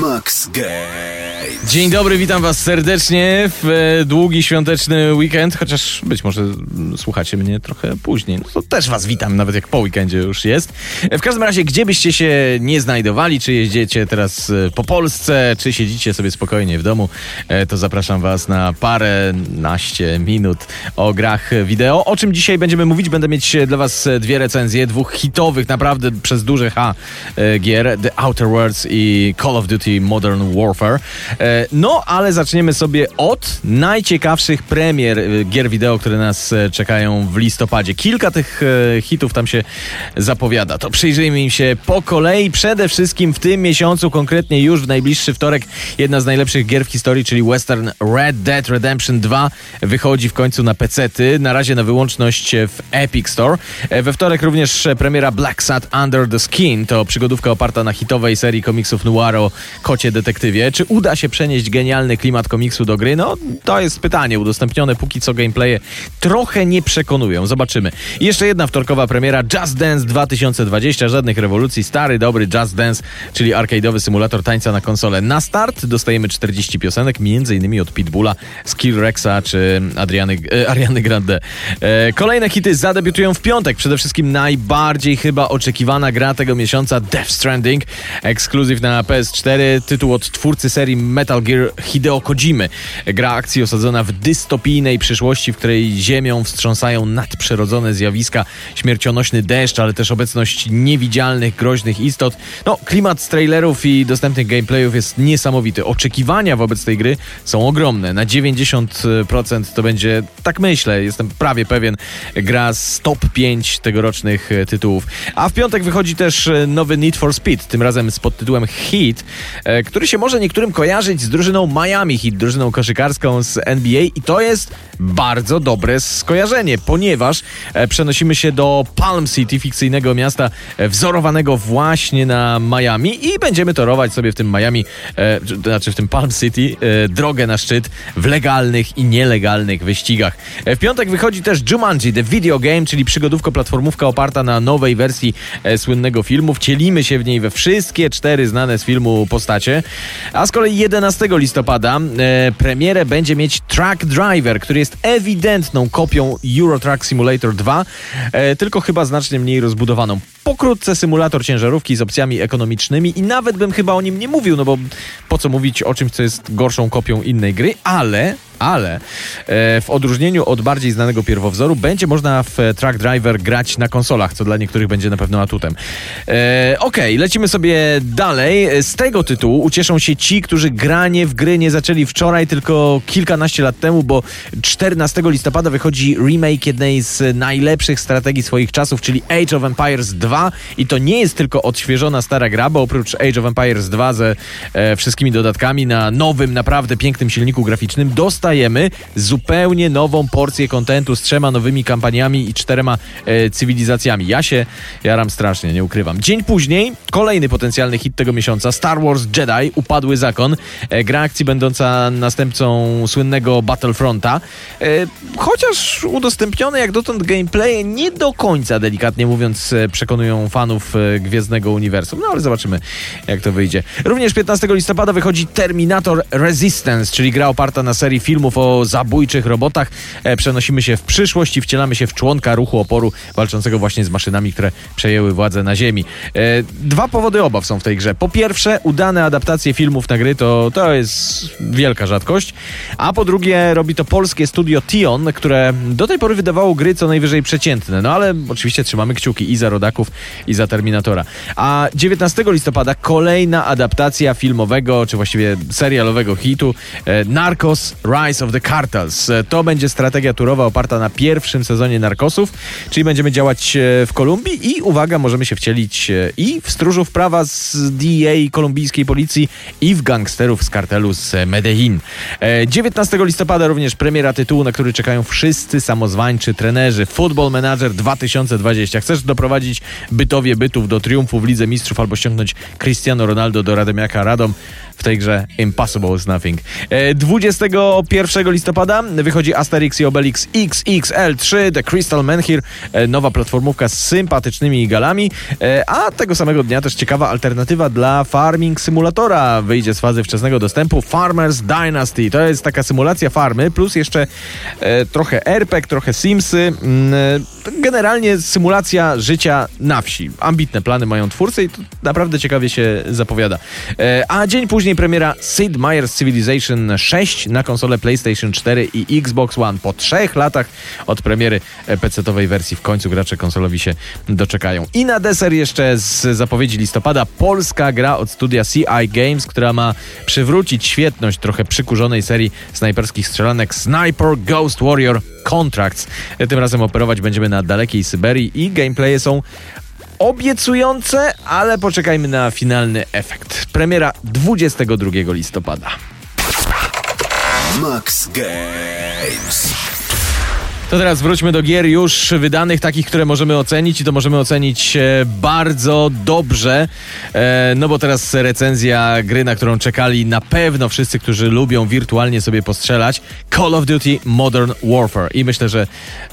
Max Gate. Dzień dobry, witam Was serdecznie w e, długi świąteczny weekend, chociaż być może słuchacie mnie trochę później. No to też Was witam, nawet jak po weekendzie już jest. E, W każdym razie, gdzie byście się nie znajdowali, czy jeździecie teraz e, po Polsce, czy siedzicie sobie spokojnie w domu, e, to zapraszam Was na parę naście minut o grach wideo. O czym dzisiaj będziemy mówić? Będę mieć dla Was dwie recenzje, dwóch hitowych, naprawdę przez duże H e, gier, The Outer Worlds i Call of Duty Modern Warfare. E, No, ale zaczniemy sobie od najciekawszych premier e, gier wideo, które nas e, czekają w listopadzie. Kilka tych hitów tam się zapowiada. To przyjrzyjmy im się po kolei. Przede wszystkim w tym miesiącu, konkretnie już w najbliższy wtorek, jedna z najlepszych gier w historii, czyli Western Red Dead Redemption 2 wychodzi w końcu na PC-ty. Na razie na wyłączność w Epic Store. We wtorek również premiera Black Sat Under the Skin. To przygodówka oparta na hitowej serii komiksów noir o kocie detektywie. Czy uda się przenieść genialny klimat komiksu do gry? No, to jest pytanie. Udostępnione póki co gameplaye trochę nie przekonują. Zobaczymy. I jeszcze jedna wtorkowa premiera Just Dance 2020. Żadnych rewolucji. Stary, dobry Just Dance, czyli arcade'owy symulator tańca na konsolę. Na start dostajemy 40 piosenek, innymi od Pitbulla, Skill Rexa czy Adriany, e, Ariany Grande. E, kolejne hity zadebiutują w piątek. Przede wszystkim najbardziej chyba oczekiwana gra tego miesiąca Death Stranding. Ekskluzyw na PS4. Tytuł od twórcy serii Metal Gear Hideo Kojimy. Gra akcji osadzona w dystopijnej przyszłości, w której ziemią wstrząsają nadprzyrodzone zjawiska, śmiercionośny deszcz, ale też obecność niewidzialnych, groźnych istot. No, klimat z trailerów i dostępnych gameplayów jest niesamowity. Oczekiwania wobec tej gry są ogromne. Na 90% to będzie, tak myślę, jestem prawie pewien, gra z top 5 tegorocznych e, tytułów. A w piątek wychodzi też e, nowy Need for Speed, tym razem z podtytułem e, który się może niektórym kojarzyć z drużyną Miami Heat, drużyną koszykarską z NBA i to jest bardzo dobre skojarzenie, ponieważ e, przenosimy się do Palm City, fikcyjnego miasta e, wzorowanego właśnie na Miami i będziemy torować sobie w tym Miami, e, znaczy w tym Palm City, e, drogę na szczyt w legalnych i nielegalnych wyścigach. E, w piątek wychodzi też Jumanji, The Video Game, czyli przygodówko-platformówka oparta na nowej wersji e, słynnego filmu. Wcielimy się w niej we wszystkie cztery znane z filmu postacie. A z kolei 11 listopada e, premierę będzie mieć Truck Driver, który jest ewidentną kopią Euro Truck Simulator 2, e, tylko chyba znacznie mniej rozbudowaną. Pokrótce symulator ciężarówki z opcjami ekonomicznymi i nawet bym chyba o nim nie mówił, no bo po co mówić o czymś, co jest gorszą kopią innej gry, ale ale e, w odróżnieniu od bardziej znanego pierwowzoru będzie można w e, Truck Driver grać na konsolach, co dla niektórych będzie na pewno atutem. E, Okej, lecimy sobie dalej. Z tego tytułu ucieszą się ci, którzy granie w gry nie zaczęli wczoraj, tylko kilkanaście lat temu, bo 14 listopada wychodzi remake jednej z najlepszych strategii swoich czasów, czyli Age of Empires 2 i to nie jest tylko odświeżona stara gra, bo oprócz Age of Empires 2 ze e, wszystkimi dodatkami na nowym, naprawdę pięknym silniku graficznym dostajemy zupełnie nową porcję kontentu z trzema nowymi kampaniami i czterema e, cywilizacjami. Ja się jaram strasznie, nie ukrywam. Dzień później kolejny potencjalny hit tego miesiąca Star Wars Jedi Upadły Zakon. E, gra akcji będąca następcą słynnego Battlefronta. E, chociaż udostępnione jak dotąd gameplaye nie do końca, delikatnie mówiąc, e, przekonują fanów e, Gwiezdnego Uniwersum. No ale zobaczymy, jak to wyjdzie. Również 15 listopada wychodzi Terminator Resistance, czyli gra oparta na serii filmów o zabójczych robotach. E, Przenosimy się w przyszłość i wcielamy się w członka ruchu oporu walczącego właśnie z maszynami, które przejęły władzę na Ziemi. E, Dwa powody obaw są w tej grze. Po pierwsze, udane adaptacje filmów na gry to, to jest wielka rzadkość, a po drugie robi to polskie studio Tion, które do tej pory wydawało gry co najwyżej przeciętne. No ale oczywiście trzymamy kciuki i za Rodaków, i za Terminatora. A 19 listopada kolejna adaptacja filmowego, czy właściwie serialowego hitu e, Narcos Rise of the Cartels. E, To będzie strategia turowa oparta na pierwszym sezonie Narcosów, czyli będziemy działać e, w Kolumbii i uwaga, możemy się wcielić e, i w stróżów prawa z DEA kolumbijskiej policji i w gangsterów z kartelu z Medellin. E, 19 listopada również premiera tytułu, na który czekają wszyscy samozwańczy trenerzy. Football Manager 2020. Chcesz doprowadzić bytowie bytów do triumfu w Lidze Mistrzów albo ściągnąć Cristiano Ronaldo do Radomiaka Radom? Tej grze Impossible is Nothing. E, 21 listopada wychodzi Asterix i Obelix XXL3 The Crystal Menhir, e, nowa platformówka z sympatycznymi galami, e, a tego samego dnia też ciekawa alternatywa dla Farming Simulatora wyjdzie z fazy wczesnego dostępu Farmers Dynasty. To jest taka symulacja farmy, plus jeszcze e, trochę RPG, trochę Simsy. Mm, e, generalnie symulacja życia na wsi. Ambitne plany mają twórcy i to naprawdę ciekawie się zapowiada. E, a dzień później premiera Sid Meier's Civilization 6 na konsolę PlayStation 4 i Xbox One. Po trzech latach od premiery PC-owej wersji w końcu gracze konsolowi się doczekają. I na deser jeszcze z zapowiedzi listopada polska gra od studia CI Games, która ma przywrócić świetność trochę przykurzonej serii snajperskich strzelanek Sniper Ghost Warrior Contracts. Tym razem operować będziemy na dalekiej Syberii i gameplaye są obiecujące, ale poczekajmy na finalny efekt. Premiera 22 listopada. Max Games. To teraz wróćmy do gier już wydanych, takich, które możemy ocenić i to możemy ocenić e, bardzo dobrze, e, no bo teraz recenzja gry, na którą czekali na pewno wszyscy, którzy lubią wirtualnie sobie postrzelać, Call of Duty Modern Warfare i myślę, że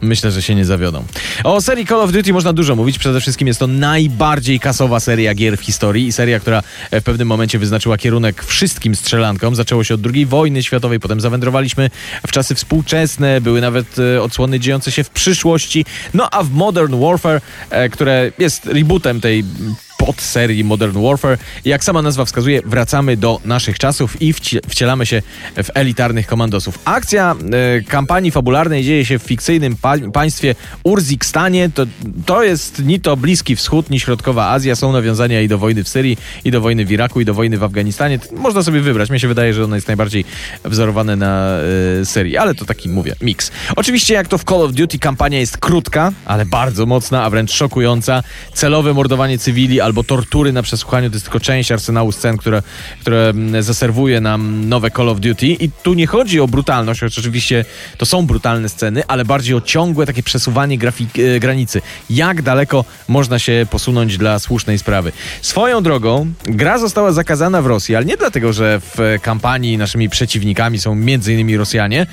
myślę, że się nie zawiodą. O serii Call of Duty można dużo mówić, przede wszystkim jest to najbardziej kasowa seria gier w historii i seria, która w pewnym momencie wyznaczyła kierunek wszystkim strzelankom. Zaczęło się od II wojny światowej, potem zawędrowaliśmy w czasy współczesne, były nawet e, odsłony dziejące się w przyszłości. No a w Modern Warfare, e, które jest rebootem tej pod serii Modern Warfare. Jak sama nazwa wskazuje, wracamy do naszych czasów i wci wcielamy się w elitarnych komandosów. Akcja e, kampanii fabularnej dzieje się w fikcyjnym pa państwie Urzikstanie. To, to jest ni to Bliski Wschód, ni Środkowa Azja. Są nawiązania i do wojny w Syrii, i do wojny w Iraku, i do wojny w Afganistanie. Można sobie wybrać. Mnie się wydaje, że ono jest najbardziej wzorowane na e, serii, ale to taki, mówię, miks. Oczywiście, jak to w Call of Duty, kampania jest krótka, ale bardzo mocna, a wręcz szokująca. Celowe mordowanie cywili albo tortury na przesłuchaniu to jest tylko część arsenału scen, które, które mm, zaserwuje nam nowe Call of Duty. I tu nie chodzi o brutalność, choć oczywiście to są brutalne sceny, ale bardziej o ciągłe takie przesuwanie grafik, e, granicy. Jak daleko można się posunąć dla słusznej sprawy. Swoją drogą, gra została zakazana w Rosji, ale nie dlatego, że w kampanii naszymi przeciwnikami są m.in. Rosjanie,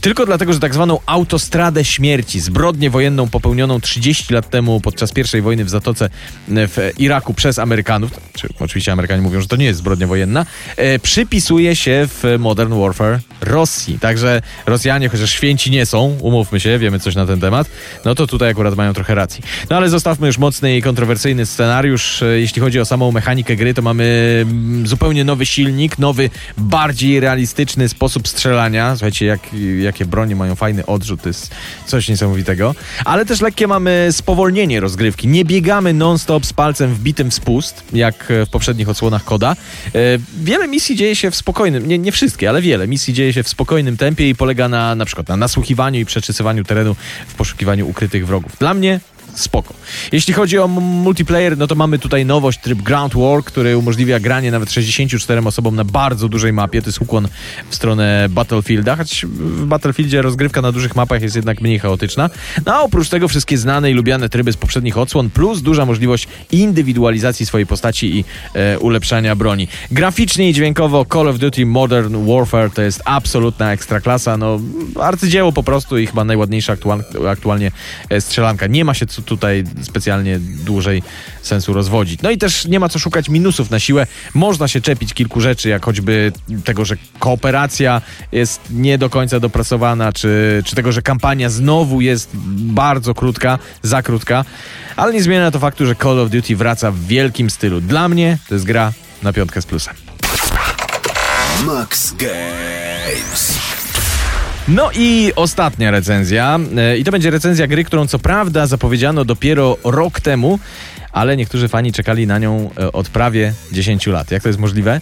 tylko dlatego, że tak zwaną autostradę śmierci, zbrodnię wojenną popełnioną 30 lat temu podczas I wojny w Zatoce w Iraku przez Amerykanów, czy oczywiście Amerykanie mówią, że to nie jest zbrodnia wojenna, e, przypisuje się w Modern Warfare Rosji. Także Rosjanie, chociaż święci nie są, umówmy się, wiemy coś na ten temat, no to tutaj akurat mają trochę racji. No ale zostawmy już mocny i kontrowersyjny scenariusz. E, Jeśli chodzi o samą mechanikę gry, to mamy mm, zupełnie nowy silnik, nowy, bardziej realistyczny sposób strzelania. Słuchajcie, jak, jakie bronie mają fajny odrzut, to jest coś niesamowitego. Ale też lekkie mamy spowolnienie rozgrywki. Nie biegamy non-stop z palcem wbitym w spust, jak w poprzednich odsłonach koda. E, Wiele misji dzieje się w spokojnym, nie, nie wszystkie, ale wiele misji dzieje się w spokojnym tempie i polega na na przykład na nasłuchiwaniu i przeczysywaniu terenu w poszukiwaniu ukrytych wrogów. Dla mnie spoko. Jeśli chodzi o multiplayer, no to mamy tutaj nowość, tryb Ground War, który umożliwia granie nawet 64 osobom na bardzo dużej mapie. To jest ukłon w stronę Battlefielda, choć w Battlefieldzie rozgrywka na dużych mapach jest jednak mniej chaotyczna. No a oprócz tego wszystkie znane i lubiane tryby z poprzednich odsłon, plus duża możliwość indywidualizacji swojej postaci i e, ulepszania broni. Graficznie i dźwiękowo Call of Duty Modern Warfare to jest absolutna ekstraklasa, no arcydzieło po prostu i chyba najładniejsza aktual, aktualnie e, strzelanka. Nie ma się co tutaj specjalnie dłużej sensu rozwodzić. No i też nie ma co szukać minusów na siłę. Można się czepić kilku rzeczy, jak choćby tego, że kooperacja jest nie do końca dopracowana, czy, czy tego, że kampania znowu jest bardzo krótka, za krótka, ale nie zmienia to faktu, że Call of Duty wraca w wielkim stylu. Dla mnie to jest gra na piątkę z plusem. Max Games. No i ostatnia recenzja. E, I to będzie recenzja gry, którą co prawda zapowiedziano dopiero rok temu, ale niektórzy fani czekali na nią e, od prawie 10 lat. Jak to jest możliwe?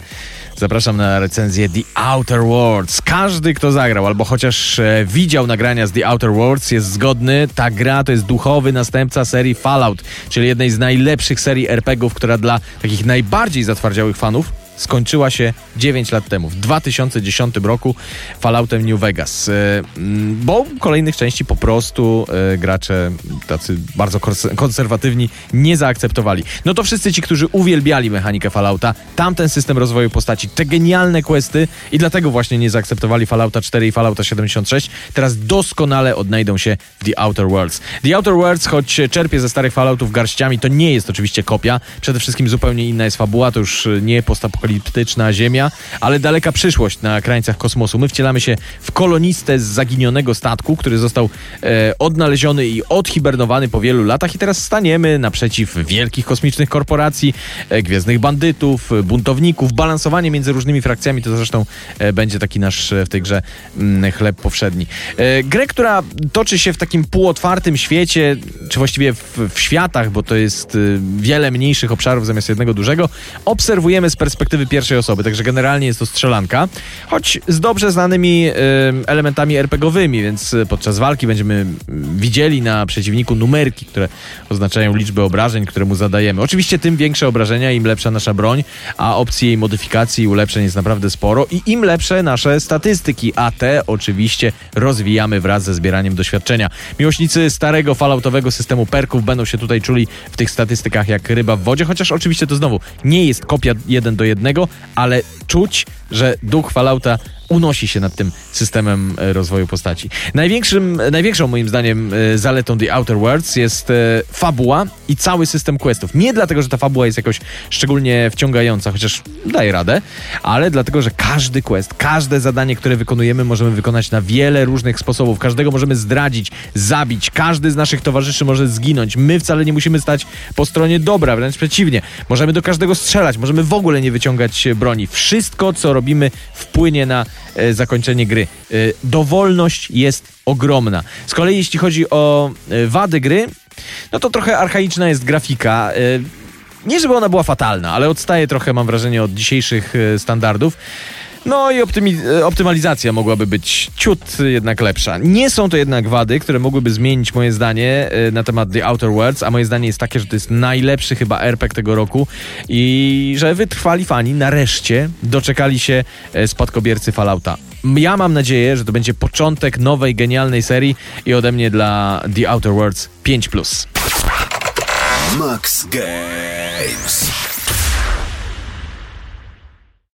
Zapraszam na recenzję The Outer Worlds. Każdy, kto zagrał albo chociaż e, widział nagrania z The Outer Worlds jest zgodny. Ta gra to jest duchowy następca serii Fallout, czyli jednej z najlepszych serii RPGów, która dla takich najbardziej zatwardziałych fanów skończyła się 9 lat temu, w 2010 roku Falloutem New Vegas. E, mm, bo kolejnych części po prostu e, gracze tacy bardzo kons- konserwatywni nie zaakceptowali. No to wszyscy ci, którzy uwielbiali mechanikę Fallouta, tamten system rozwoju postaci, te genialne questy i dlatego właśnie nie zaakceptowali Fallouta 4 i Fallouta 76, teraz doskonale odnajdą się w The Outer Worlds. The Outer Worlds, choć czerpie ze starych Falloutów garściami, to nie jest oczywiście kopia. Przede wszystkim zupełnie inna jest fabuła, to już nie postapokaliptyczna ziemia, ale daleka przyszłość na krańcach kosmosu. My wcielamy się w kolonistę z zaginionego statku, który został e, odnaleziony i odhibernowany po wielu latach i teraz staniemy naprzeciw wielkich kosmicznych korporacji, e, gwiezdnych bandytów, e, buntowników. Balansowanie między różnymi frakcjami to zresztą e, będzie taki nasz e, w tej grze mm, chleb powszedni. E, grę, która toczy się w takim półotwartym świecie, czy właściwie w, w światach, bo to jest y, wiele mniejszych obszarów zamiast jednego dużego, obserwujemy z perspektywy pierwszej osoby, także generalnie jest to strzelanka, choć z dobrze znanymi y, elementami RPGowymi, więc y, podczas walki będziemy widzieli na przeciwniku numerki, które oznaczają liczbę obrażeń, które mu zadajemy. Oczywiście tym większe obrażenia, im lepsza nasza broń, a opcji jej modyfikacji i ulepszeń jest naprawdę sporo i im lepsze nasze statystyki, a te oczywiście rozwijamy wraz ze zbieraniem doświadczenia. Miłośnicy starego falloutowego systemu perków będą się tutaj czuli w tych statystykach jak ryba w wodzie, chociaż oczywiście to znowu nie jest kopia jeden do jednego, ale czuć, że duch Fallouta unosi się nad tym systemem e, rozwoju postaci. Największym, największą moim zdaniem e, zaletą The Outer Worlds jest e, fabuła i cały system questów. Nie dlatego, że ta fabuła jest jakoś szczególnie wciągająca, chociaż daje radę, ale dlatego, że każdy quest, każde zadanie, które wykonujemy, możemy wykonać na wiele różnych sposobów. Każdego możemy zdradzić, zabić, każdy z naszych towarzyszy może zginąć. My wcale nie musimy stać po stronie dobra, wręcz przeciwnie. Możemy do każdego strzelać, możemy w ogóle nie wyciągać broni. Wszystko, co robimy, wpłynie na e, zakończenie gry. E, dowolność jest ogromna. Z kolei jeśli chodzi o e, wady gry, no to trochę archaiczna jest grafika. E, nie żeby ona była fatalna, ale odstaje trochę, mam wrażenie, od dzisiejszych e, standardów. No i e, optymalizacja mogłaby być ciut jednak lepsza. Nie są to jednak wady, które mogłyby zmienić moje zdanie e, na temat The Outer Worlds, a moje zdanie jest takie, że to jest najlepszy chyba RPG tego roku i że wytrwali fani nareszcie doczekali się e, spadkobiercy Fallouta. Ja mam nadzieję, że to będzie początek nowej, genialnej serii i ode mnie dla The Outer Worlds 5+. Max Games.